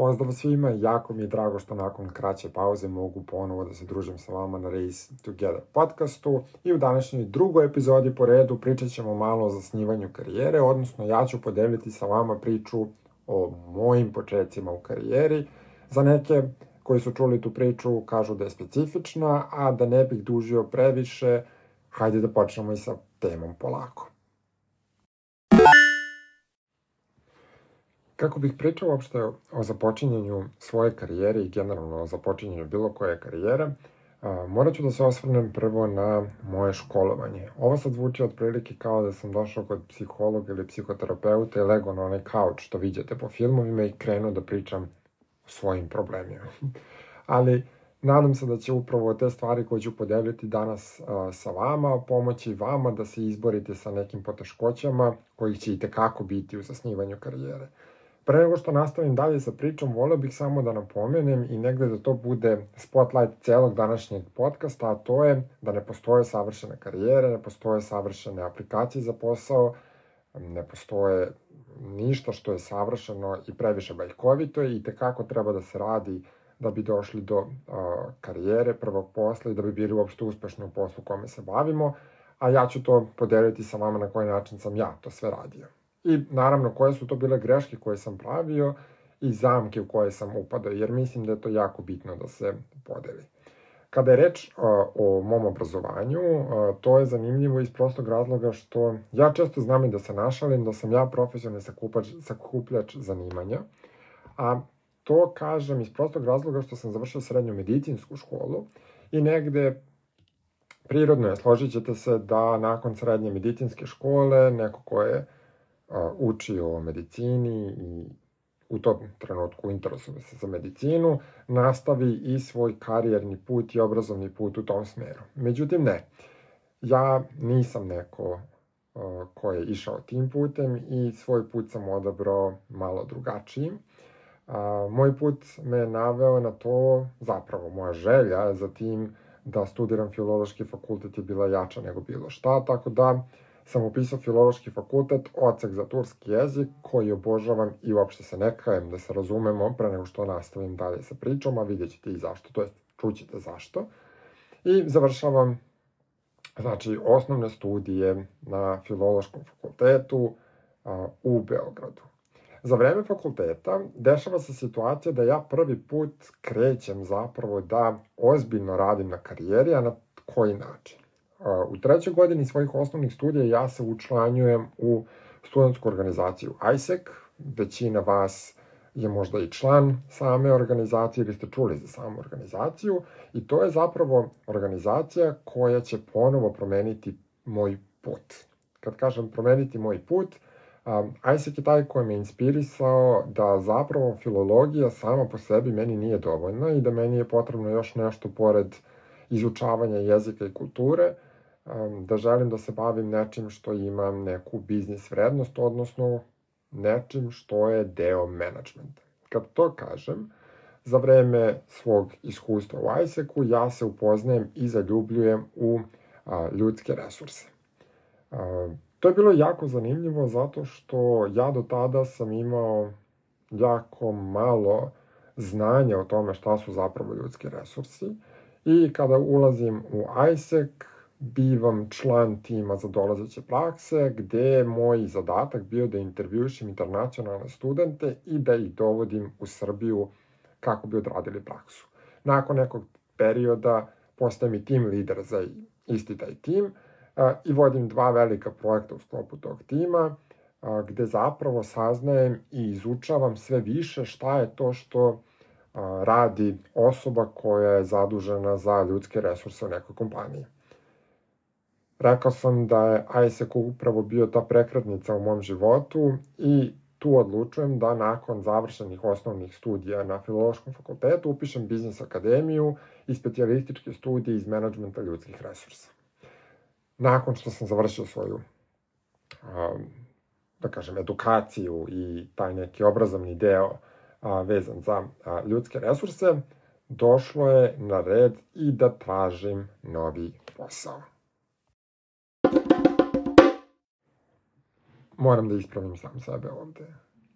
Pozdrav svima, jako mi je drago što nakon kraće pauze mogu ponovo da se družim sa vama na Race Together podcastu i u današnjoj drugoj epizodi po redu pričat ćemo malo o zasnivanju karijere, odnosno ja ću podeliti sa vama priču o mojim početcima u karijeri. Za neke koji su čuli tu priču kažu da je specifična, a da ne bih dužio previše, hajde da počnemo i sa temom polako. Kako bih pričao uopšte o započinjanju svoje karijere i generalno o započinjanju bilo koje karijere, morat ću da se osvrnem prvo na moje školovanje. Ovo sad zvuči otprilike kao da sam došao kod psihologa ili psihoterapeuta i lego na onaj kauč što vidite po filmovima i krenuo da pričam o svojim problemima. Ali nadam se da će upravo te stvari koje ću podeliti danas sa vama pomoći vama da se izborite sa nekim poteškoćama kojih će i tekako biti u zasnivanju karijere. Pre nego što nastavim dalje sa pričom, volio bih samo da napomenem i negde da to bude spotlight celog današnjeg podcasta, a to je da ne postoje savršene karijere, ne postoje savršene aplikacije za posao, ne postoje ništa što je savršeno i previše bajkovito i tekako treba da se radi da bi došli do uh, karijere, prvog posla i da bi bili uopšte uspešni u poslu kome se bavimo, a ja ću to podeliti sa vama na koji način sam ja to sve radio. I naravno koje su to bile greške koje sam pravio i zamke u koje sam upadao, jer mislim da je to jako bitno da se podeli. Kada je reč o, mom obrazovanju, to je zanimljivo iz prostog razloga što ja često znam i da se našalim da sam ja profesionalni sakupač, sakupljač zanimanja, a to kažem iz prostog razloga što sam završio srednju medicinsku školu i negde prirodno je, složit ćete se da nakon srednje medicinske škole neko ko je uči o medicini i u tom trenutku interesuje se za medicinu, nastavi i svoj karijerni put i obrazovni put u tom smeru. Međutim, ne. Ja nisam neko ko je išao tim putem i svoj put sam odabrao malo drugačiji. Moj put me naveo na to, zapravo moja želja za tim da studiram filološki fakultet je bila jača nego bilo šta, tako da sam upisao filološki fakultet, ocek za turski jezik, koji obožavam i uopšte se ne kajem da se razumemo pre nego što nastavim dalje sa pričom, a vidjet ćete i zašto, to jest čućete zašto. I završavam znači, osnovne studije na filološkom fakultetu a, u Beogradu. Za vreme fakulteta dešava se situacija da ja prvi put krećem zapravo da ozbiljno radim na karijeri, a na koji način? U trećoj godini svojih osnovnih studija ja se učlanjujem u studentsku organizaciju ISEC. Većina vas je možda i član same organizacije ili ste čuli za samu organizaciju i to je zapravo organizacija koja će ponovo promeniti moj put. Kad kažem promeniti moj put, ISEC je taj koji me inspirisao da zapravo filologija sama po sebi meni nije dovoljna i da meni je potrebno još nešto pored izučavanja jezika i kulture, da želim da se bavim nečim što ima neku biznis vrednost, odnosno nečim što je deo menadžmenta. Kad to kažem, za vreme svog iskustva u ISEC-u ja se upoznajem i zaljubljujem u a, ljudske resurse. A, to je bilo jako zanimljivo zato što ja do tada sam imao jako malo znanja o tome šta su zapravo ljudski resursi i kada ulazim u ISEC bivam član tima za dolazeće prakse, gde je moj zadatak bio da intervjušim internacionalne studente i da ih dovodim u Srbiju kako bi odradili praksu. Nakon nekog perioda postajem i tim lider za isti taj tim i vodim dva velika projekta u sklopu tog tima, gde zapravo saznajem i izučavam sve više šta je to što radi osoba koja je zadužena za ljudske resurse u nekoj kompaniji. Rekao sam da je ISEC upravo bio ta prekretnica u mom životu i tu odlučujem da nakon završenih osnovnih studija na Filološkom fakultetu upišem biznis akademiju i specijalističke studije iz menadžmenta ljudskih resursa. Nakon što sam završio svoju, da kažem, edukaciju i taj neki obrazovni deo vezan za ljudske resurse, došlo je na red i da tražim novi posao. Moram da ispravim sam sebe ovde.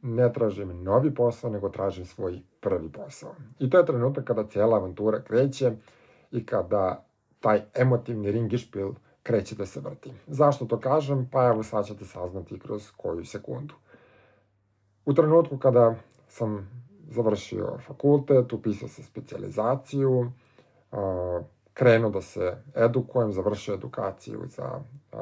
ne tražim novi posao, nego tražim svoj prvi posao. I to je trenutak kada cijela avantura kreće i kada taj emotivni ringišpil kreće da se vrti. Zašto to kažem? Pa evo sad ćete saznati kroz koju sekundu. U trenutku kada sam završio fakultet, upisao se specializaciju, krenuo da se edukujem, završio edukaciju za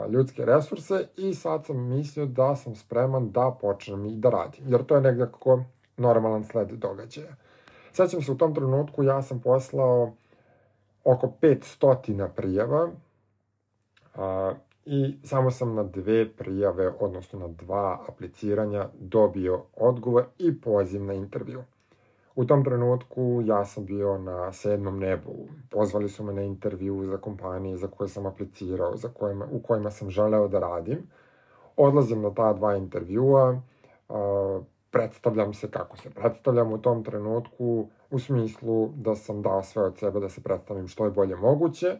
ljudske resurse i sad sam mislio da sam spreman da počnem i da radim, jer to je nekako normalan sled događaja. Sećam se u tom trenutku, ja sam poslao oko 500 prijava a, i samo sam na dve prijave, odnosno na dva apliciranja dobio odgovor i poziv na intervju. U tom trenutku ja sam bio na sedmom nebu. Pozvali su me na intervju za kompanije za koje sam aplicirao, za kojima, u kojima sam želeo da radim. Odlazim na ta dva intervjua, predstavljam se kako se predstavljam u tom trenutku, u smislu da sam dao sve od sebe da se predstavim što je bolje moguće.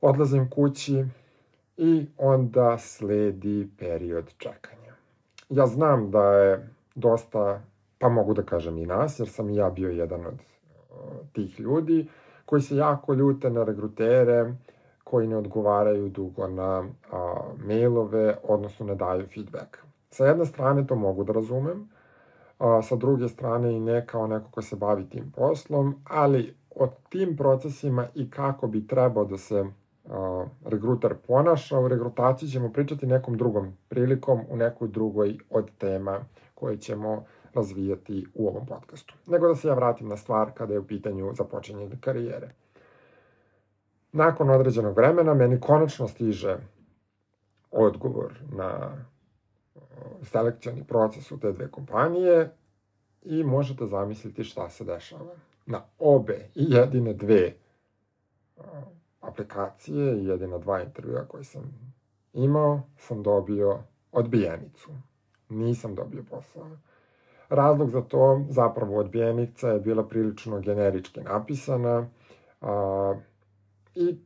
Odlazim kući i onda sledi period čekanja. Ja znam da je dosta pa mogu da kažem i nas, jer sam i ja bio jedan od tih ljudi, koji se jako ljute na regrutere, koji ne odgovaraju dugo na a, mailove, odnosno ne daju feedback. Sa jedne strane to mogu da razumem, a, sa druge strane i ne kao neko ko se bavi tim poslom, ali o tim procesima i kako bi trebao da se a, regruter ponaša, u regrutaciji ćemo pričati nekom drugom prilikom, u nekoj drugoj od tema koje ćemo razvijati u ovom podcastu. Nego da se ja vratim na stvar kada je u pitanju započinjenje karijere. Nakon određenog vremena meni konačno stiže odgovor na selekcioni proces u te dve kompanije i možete zamisliti šta se dešava. Na obe i jedine dve aplikacije i jedina dva intervjua koje sam imao, sam dobio odbijenicu. Nisam dobio posao. Razlog za to, zapravo odbijenica je bila prilično generički napisana a, i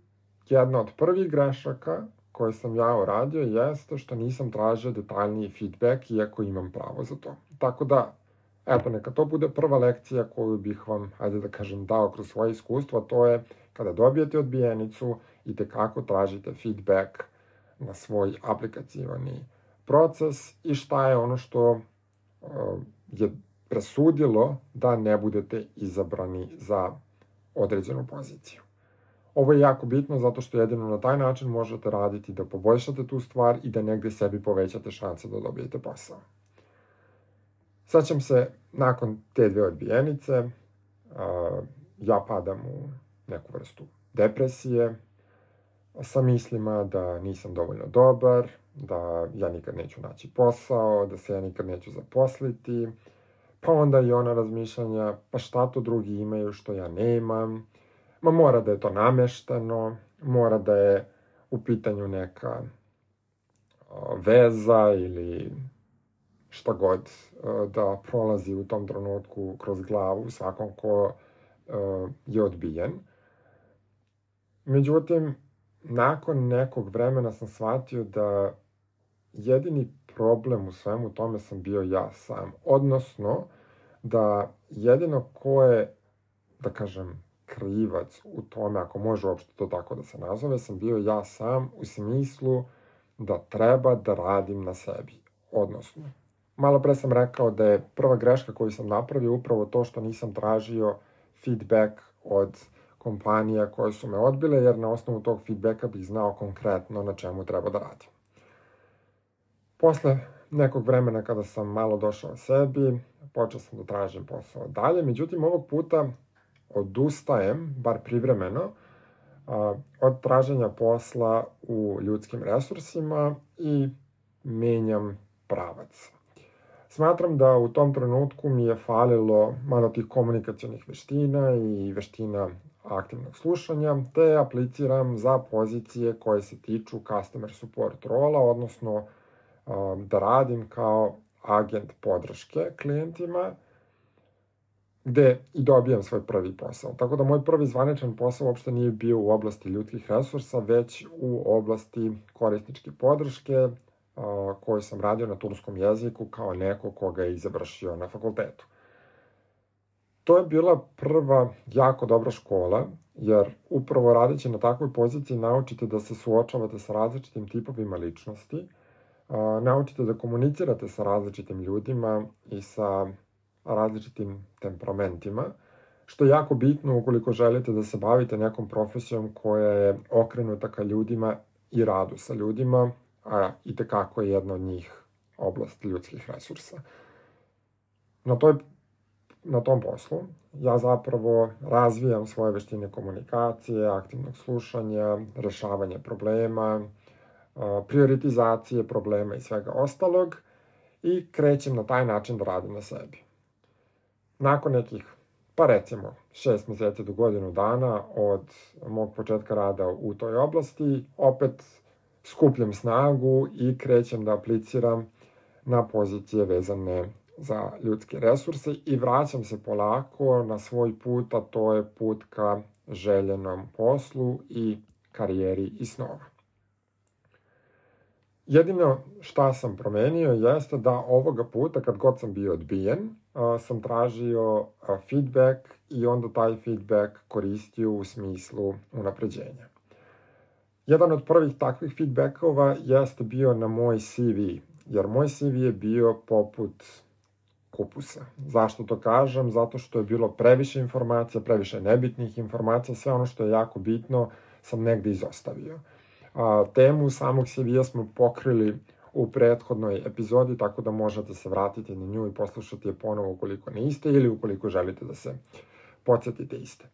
jedna od prvih grešaka koje sam ja uradio jeste što nisam tražio detaljniji feedback iako imam pravo za to. Tako da, eto, neka to bude prva lekcija koju bih vam, ajde da kažem, dao kroz svoje iskustvo, to je kada dobijete odbijenicu i tekako tražite feedback na svoj aplikacijani proces i šta je ono što je presudilo da ne budete izabrani za određenu poziciju. Ovo je jako bitno zato što jedino na taj način možete raditi da poboljšate tu stvar i da negde sebi povećate šanse da dobijete posao. Sećam se, nakon te dve odbijenice, ja padam u neku vrstu depresije, sa mislima da nisam dovoljno dobar, da ja nikad neću naći posao, da se ja nikad neću zaposliti, pa onda i ona razmišljanja, pa šta to drugi imaju što ja nemam, ma mora da je to namešteno, mora da je u pitanju neka veza ili šta god da prolazi u tom trenutku kroz glavu svakom ko je odbijen. Međutim, nakon nekog vremena sam shvatio da jedini problem u svemu tome sam bio ja sam. Odnosno, da jedino ko je, da kažem, krivac u tome, ako može uopšte to tako da se nazove, sam bio ja sam u smislu da treba da radim na sebi. Odnosno, malo pre sam rekao da je prva greška koju sam napravio upravo to što nisam tražio feedback od kompanija koje su me odbile, jer na osnovu tog feedbacka bih znao konkretno na čemu treba da radim. Posle nekog vremena kada sam malo došao sebi, počeo sam da tražim posao dalje, međutim ovog puta odustajem, bar privremeno, od traženja posla u ljudskim resursima i menjam pravac. Smatram da u tom trenutku mi je falilo malo tih komunikacijonih veština i veština aktivnog slušanja, te apliciram za pozicije koje se tiču customer support rola, odnosno da radim kao agent podrške klijentima, gde i dobijam svoj prvi posao. Tako da moj prvi zvaničan posao uopšte nije bio u oblasti ljudskih resursa, već u oblasti korisničke podrške, koju sam radio na turskom jeziku kao neko koga je izavršio na fakultetu. To je bila prva jako dobra škola, jer upravo radeći na takvoj poziciji naučite da se suočavate sa različitim tipovima ličnosti, naučite da komunicirate sa različitim ljudima i sa različitim temperamentima, što je jako bitno ukoliko želite da se bavite nekom profesijom koja je okrenuta ka ljudima i radu sa ljudima, a i tekako je jedna od njih oblast ljudskih resursa. Na, toj, na tom poslu ja zapravo razvijam svoje veštine komunikacije, aktivnog slušanja, rešavanja problema, prioritizacije problema i svega ostalog i krećem na taj način da radim na sebi. Nakon nekih, pa recimo, šest meseci do godinu dana od mog početka rada u toj oblasti, opet skupljam snagu i krećem da apliciram na pozicije vezane za ljudske resurse i vraćam se polako na svoj put, a to je put ka željenom poslu i karijeri i snova. Jedino šta sam promenio jeste da ovoga puta, kad god sam bio odbijen, sam tražio feedback i onda taj feedback koristio u smislu unapređenja. Jedan od prvih takvih feedbackova jeste bio na moj CV, jer moj CV je bio poput kupusa. Zašto to kažem? Zato što je bilo previše informacija, previše nebitnih informacija, sve ono što je jako bitno sam negde izostavio. A, temu samog CV-a smo pokrili u prethodnoj epizodi, tako da možete se vratiti na nju i poslušati je ponovo ukoliko niste ili ukoliko želite da se podsjetite iste.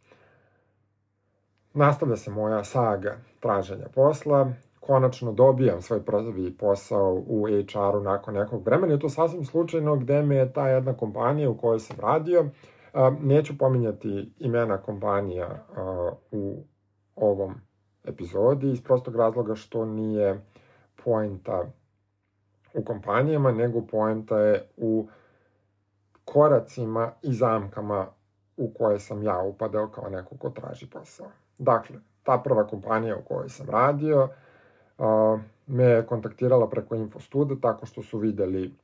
Nastavlja se moja saga traženja posla, konačno dobijam svoj prvi posao u HR-u nakon nekog vremena i to sasvim slučajno gde me je ta jedna kompanija u kojoj sam radio, neću pominjati imena kompanija u ovom epizodi iz prostog razloga što nije poenta u kompanijama, nego poenta je u koracima i zamkama u koje sam ja upadao kao neko ko traži posao. Dakle, ta prva kompanija u kojoj sam radio a, me je kontaktirala preko Infostuda tako što su videli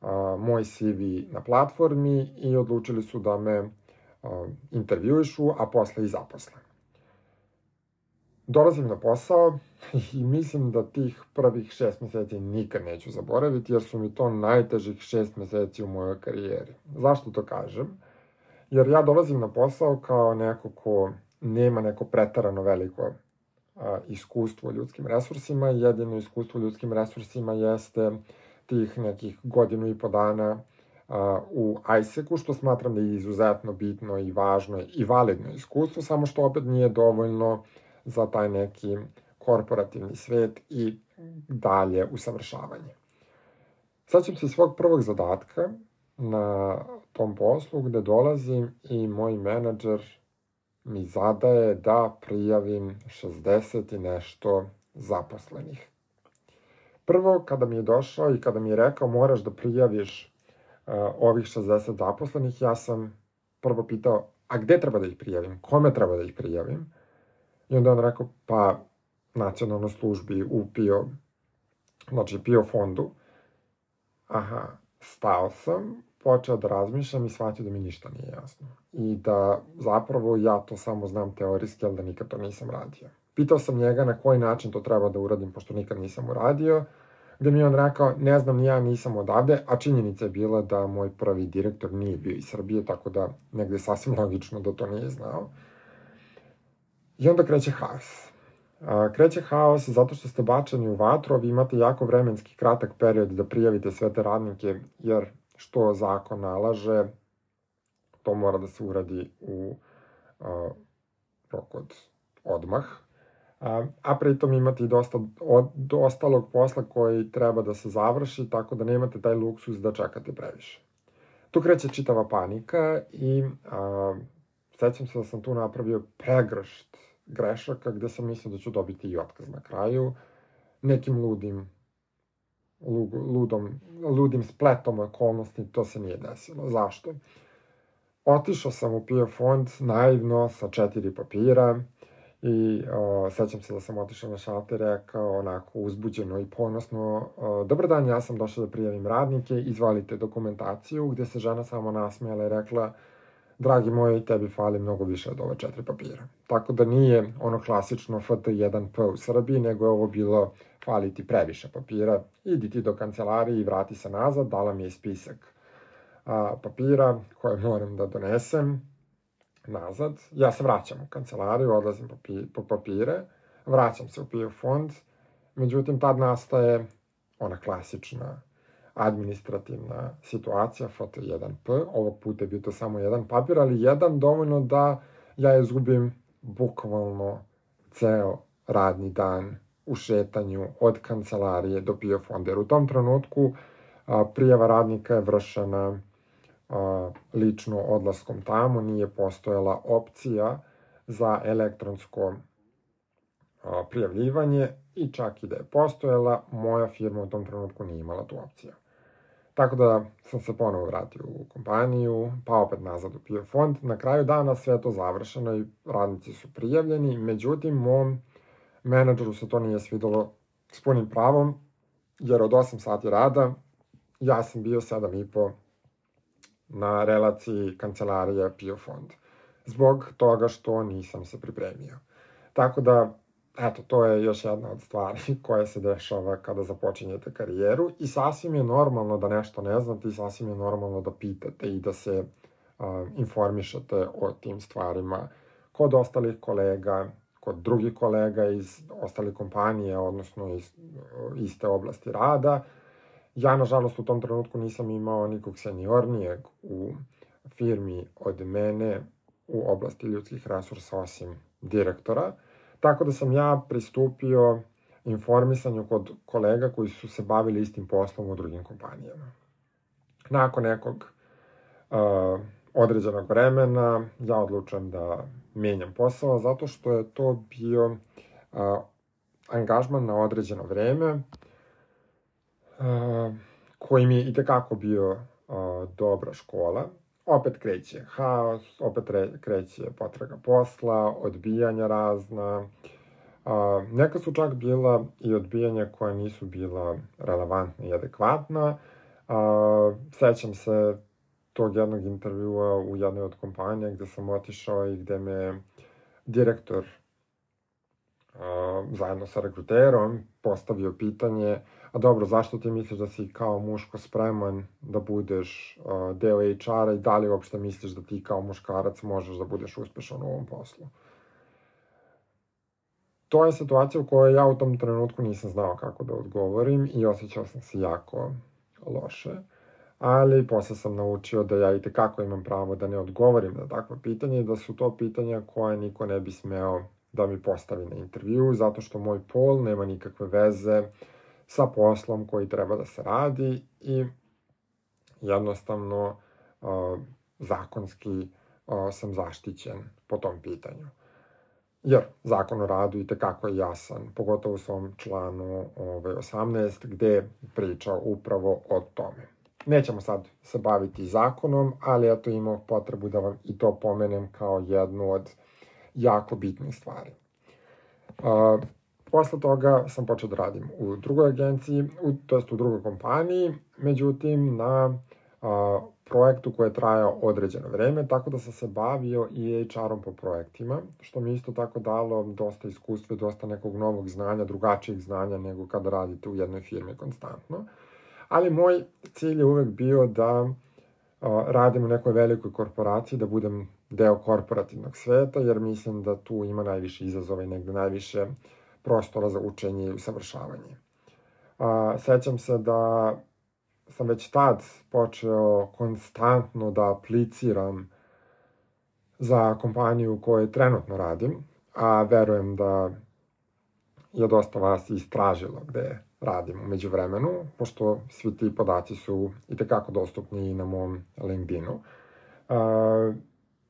a, moj CV na platformi i odlučili su da me a, intervjuišu, a posle i zaposle dolazim na posao i mislim da tih prvih šest meseci nikad neću zaboraviti, jer su mi to najtežih šest meseci u mojoj karijeri. Zašto to kažem? Jer ja dolazim na posao kao neko ko nema neko pretarano veliko a, iskustvo ljudskim resursima. Jedino iskustvo ljudskim resursima jeste tih nekih godinu i po dana u ISEC-u, što smatram da je izuzetno bitno i važno i validno iskustvo, samo što opet nije dovoljno za taj neki korporativni svet i dalje usavršavanje. Saćem se svog prvog zadatka na tom poslu gde dolazim i moj menadžer mi zadaje da prijavim 60 i nešto zaposlenih. Prvo, kada mi je došao i kada mi je rekao moraš da prijaviš uh, ovih 60 zaposlenih, ja sam prvo pitao, a gde treba da ih prijavim? Kome treba da ih prijavim? I onda on rekao, pa nacionalnoj službi u PIO, znači PIO fondu. Aha, stao sam, počeo da razmišljam i shvatio da mi ništa nije jasno. I da zapravo ja to samo znam teorijski, ali da nikad to nisam radio. Pitao sam njega na koji način to treba da uradim, pošto nikad nisam uradio, gde mi on rekao, ne znam, ja nisam odavde, a činjenica je bila da moj prvi direktor nije bio iz Srbije, tako da negde je sasvim logično da to nije znao. I onda kreće haos. Kreće haos zato što ste bačeni u vatru, a vi imate jako vremenski kratak period da prijavite sve te radnike, jer što zakon nalaže, to mora da se uradi u rok od odmah. A, a pritom imate i dosta od, ostalog posla koji treba da se završi, tako da nemate taj luksus da čekate previše. Tu kreće čitava panika i a, sećam se da sam tu napravio pregršt grešaka gde sam mislio da ću dobiti i otkaz na kraju. Nekim ludim ludom, ludim spletom okolnosti, to se nije desilo. Zašto? Otišao sam u PIO fond naivno sa četiri papira i o, sećam se da sam otišao na šalter rekao onako uzbuđeno i ponosno o, dobar dan, ja sam došao da prijavim radnike, izvalite dokumentaciju gde se žena samo nasmijala i rekla dragi moj, tebi fali mnogo više od ove četiri papira. Tako da nije ono klasično FT1P u Srbiji, nego je ovo bilo fali ti previše papira, idi ti do kancelarije i vrati se nazad, dala mi je spisak a, papira koje moram da donesem nazad. Ja se vraćam u kancelariju, odlazim po, po papire, vraćam se u PIO fond, međutim tad nastaje ona klasična administrativna situacija, foto 1P, ovog puta je bio to samo jedan papir, ali jedan dovoljno da ja izgubim bukvalno ceo radni dan u šetanju od kancelarije do PIO fonda. Jer u tom trenutku a, prijava radnika je vršena a, lično odlaskom tamo, nije postojala opcija za elektronsko a, prijavljivanje i čak i da je postojala, moja firma u tom trenutku nije imala tu opciju. Tako da sam se ponovo vratio u kompaniju, pa opet nazad u PIO fond. Na kraju dana sve to završeno i radnici su prijavljeni, međutim, mom menadžeru se to nije svidalo s punim pravom, jer od 8 sati rada ja sam bio 7 i po na relaciji kancelarija PIO fond. Zbog toga što nisam se pripremio. Tako da eto, to je još jedna od stvari koja se dešava kada započinjete karijeru i sasvim je normalno da nešto ne znate i sasvim je normalno da pitate i da se informišete o tim stvarima kod ostalih kolega, kod drugih kolega iz ostalih kompanije, odnosno iz iste oblasti rada. Ja, nažalost, u tom trenutku nisam imao nikog seniornijeg u firmi od mene u oblasti ljudskih resursa osim direktora. Tako da sam ja pristupio informisanju kod kolega koji su se bavili istim poslom u drugim kompanijama. Nakon nekog uh, određenog vremena ja odlučujem da menjam posao zato što je to bio uh, angažman na određeno vreme uh, koji mi je i tekako bio uh, dobra škola opet kreće haos, opet re, kreće potraga posla, odbijanja razna. A, neka su čak bila i odbijanja koja nisu bila relevantna i adekvatna. A, sećam se tog jednog intervjua u jednoj od kompanija gde sam otišao i gde me direktor a, zajedno sa rekruterom postavio pitanje a dobro, zašto ti misliš da si kao muško spreman da budeš uh, deo HR-a i da li uopšte misliš da ti kao muškarac možeš da budeš uspešan u ovom poslu? To je situacija u kojoj ja u tom trenutku nisam znao kako da odgovorim i osjećao sam se jako loše. Ali posle sam naučio da ja i tekako imam pravo da ne odgovorim na takva pitanja i da su to pitanja koje niko ne bi smeo da mi postavi na intervju, zato što moj pol nema nikakve veze uh, sa poslom koji treba da se radi i jednostavno zakonski sam zaštićen po tom pitanju. Jer zakon o radu i tekako je jasan, pogotovo u svom članu ovaj, 18, gde priča upravo o tome. Nećemo sad se baviti zakonom, ali eto imao potrebu da vam i to pomenem kao jednu od jako bitnih stvari. Uh, Posle toga sam počeo da radim u drugoj agenciji, u, to jest u drugoj kompaniji, međutim na a, projektu koji je trajao određeno vreme, tako da sam se bavio i HR-om po projektima, što mi isto tako dalo dosta iskustva, dosta nekog novog znanja, drugačijeg znanja nego kada radite u jednoj firmi konstantno. Ali moj cilj je uvek bio da a, radim u nekoj velikoj korporaciji, da budem deo korporativnog sveta, jer mislim da tu ima najviše izazova i negde najviše uh, prostora za učenje i usavršavanje. A, sećam se da sam već tad počeo konstantno da apliciram za kompaniju u kojoj trenutno radim, a verujem da je dosta vas istražilo gde radim umeđu vremenu, pošto svi ti podaci su i tekako dostupni na mom LinkedInu. Uh,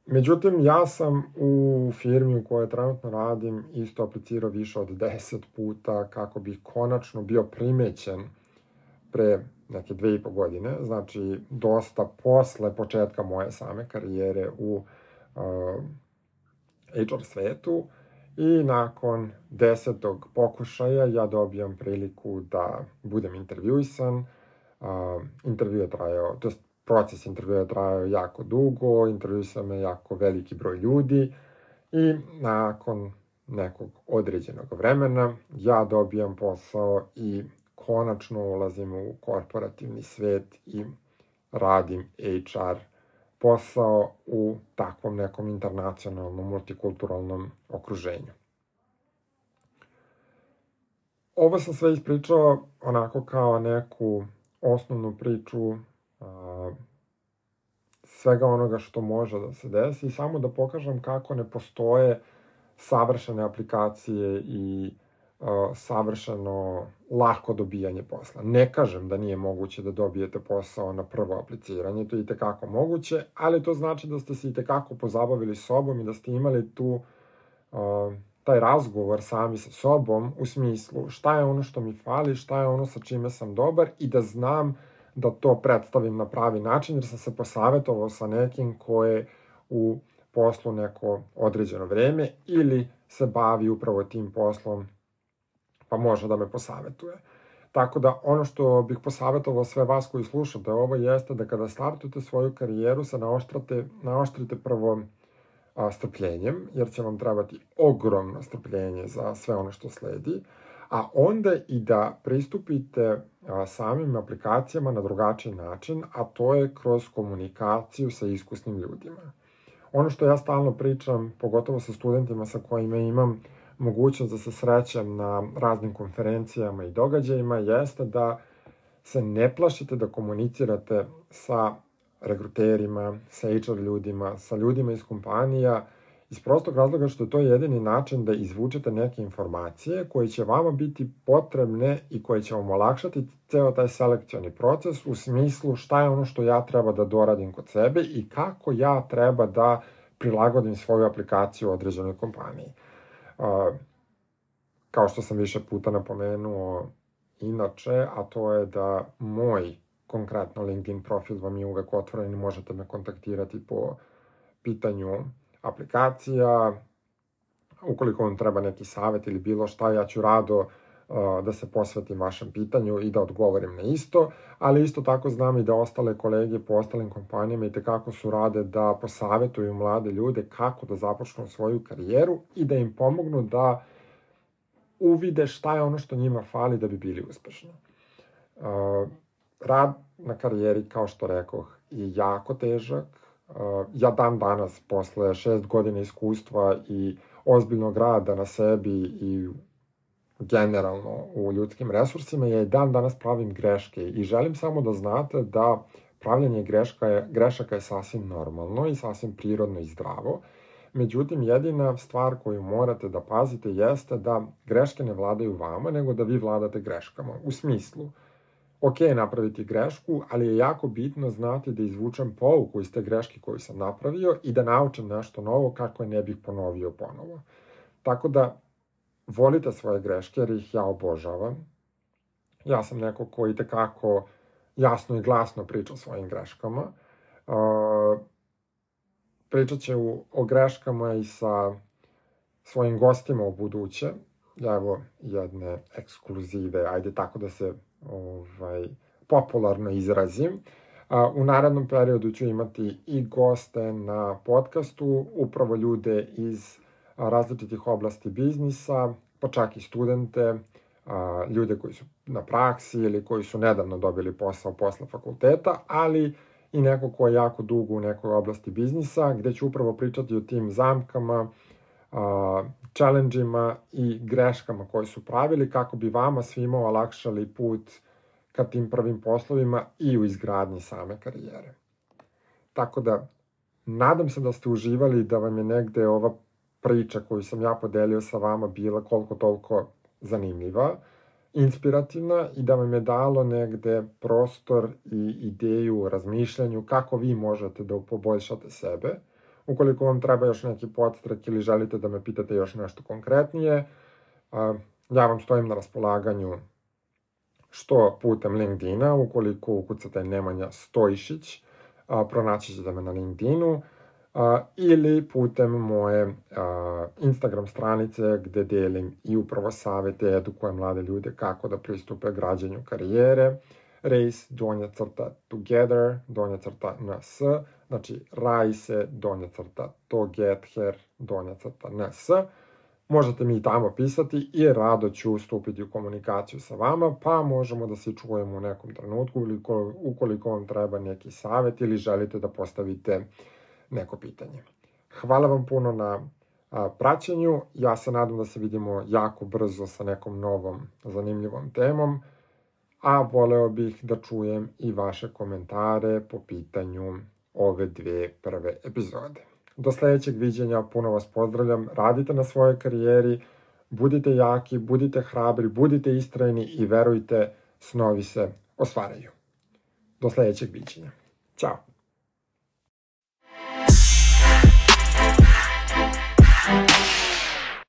Međutim, ja sam u firmi u kojoj trenutno radim isto aplicirao više od 10 puta kako bih konačno bio primećen pre neke dve i po godine, znači dosta posle početka moje same karijere u uh, HR svetu I nakon desetog pokušaja ja dobijam priliku da budem intervjuisan. Uh, intervju je trajao, to proces intervjua trajao jako dugo, intervjuisao me jako veliki broj ljudi i nakon nekog određenog vremena ja dobijam posao i konačno ulazim u korporativni svet i radim HR posao u takvom nekom internacionalnom, multikulturalnom okruženju. Ovo sam sve ispričao onako kao neku osnovnu priču svega onoga što može da se desi i samo da pokažem kako ne postoje savršene aplikacije i savršeno lako dobijanje posla. Ne kažem da nije moguće da dobijete posao na prvo apliciranje, to je i tekako moguće, ali to znači da ste se i tekako pozabavili sobom i da ste imali tu uh, taj razgovor sami sa sobom u smislu šta je ono što mi fali, šta je ono sa čime sam dobar i da znam da to predstavim na pravi način jer sam se posavetovao sa nekim ko je u poslu neko određeno vreme ili se bavi upravo tim poslom pa može da me posavetuje. Tako da ono što bih posavetovao sve vas koji slušate ovo jeste da kada startujete svoju karijeru se naoštrate, naoštrite prvo a, strpljenjem, jer će vam trebati ogromno strpljenje za sve ono što sledi, a onda i da pristupite samim aplikacijama na drugačiji način, a to je kroz komunikaciju sa iskusnim ljudima. Ono što ja stalno pričam, pogotovo sa studentima sa kojima imam mogućnost da se srećem na raznim konferencijama i događajima jeste da se ne plašite da komunicirate sa rekruterima, sa HR ljudima, sa ljudima iz kompanija, iz prostog razloga što je to jedini način da izvučete neke informacije koje će vama biti potrebne i koje će vam olakšati ceo taj selekcioni proces u smislu šta je ono što ja treba da doradim kod sebe i kako ja treba da prilagodim svoju aplikaciju određenoj kompaniji. Kao što sam više puta napomenuo inače, a to je da moj konkretno LinkedIn profil vam je uvek otvoren i možete me kontaktirati po pitanju aplikacija. Ukoliko vam treba neki savet ili bilo šta, ja ću rado da se posvetim vašem pitanju i da odgovorim na isto, ali isto tako znam i da ostale kolege po ostalim kompanijama i tekako su rade da posavetuju mlade ljude kako da započnu svoju karijeru i da im pomognu da uvide šta je ono što njima fali da bi bili uspešni. Rad na karijeri, kao što rekoh, je jako težak. Ja dan danas, posle šest godina iskustva i ozbiljnog rada na sebi i generalno u ljudskim resursima, ja i dan danas pravim greške i želim samo da znate da pravljanje greška je, grešaka je sasvim normalno i sasvim prirodno i zdravo. Međutim, jedina stvar koju morate da pazite jeste da greške ne vladaju vama, nego da vi vladate greškama. U smislu, ok napraviti grešku, ali je jako bitno znati da izvučem pouku iz te greške koju sam napravio i da naučim nešto novo kako je ne bih ponovio ponovo. Tako da volite svoje greške jer ih ja obožavam. Ja sam neko koji tekako jasno i glasno priča o svojim greškama. Uh, pričat će o greškama i sa svojim gostima u buduće. Evo jedne ekskluzive, ajde tako da se ovaj, popularno izrazim. A, u narednom periodu ću imati i goste na podcastu, upravo ljude iz različitih oblasti biznisa, pa čak i studente, a, ljude koji su na praksi ili koji su nedavno dobili posao posle fakulteta, ali i neko ko je jako dugo u nekoj oblasti biznisa, gde ću upravo pričati o tim zamkama, challenge-ima i greškama koje su pravili kako bi vama svima olakšali put ka tim prvim poslovima i u izgradnji same karijere. Tako da, nadam se da ste uživali da vam je negde ova priča koju sam ja podelio sa vama bila koliko toliko zanimljiva inspirativna i da vam je dalo negde prostor i ideju o razmišljanju kako vi možete da poboljšate sebe. Ukoliko vam treba još neki podstrek ili želite da me pitate još nešto konkretnije, ja vam stojim na raspolaganju što putem LinkedIna, ukoliko ukucate Nemanja Stojšić, pronaći ćete me na LinkedInu. ili putem moje Instagram stranice gde delim i upravo savete, edukujem mlade ljude kako da pristupe građanju karijere, race, donja crta together, donja crta ns, znači rajse, donja crta together, donja crta ns. Možete mi i tamo pisati i rado ću stupiti u komunikaciju sa vama, pa možemo da se čujemo u nekom trenutku ili ukoliko vam treba neki savet ili želite da postavite neko pitanje. Hvala vam puno na praćenju. Ja se nadam da se vidimo jako brzo sa nekom novom zanimljivom temom, a voleo bih da čujem i vaše komentare po pitanju ove dve prve epizode. Do sledećeg viđenja, puno vas pozdravljam, radite na svojoj karijeri, budite jaki, budite hrabri, budite istrajni i verujte, snovi se ostvaraju. Do sledećeg viđenja. Ćao!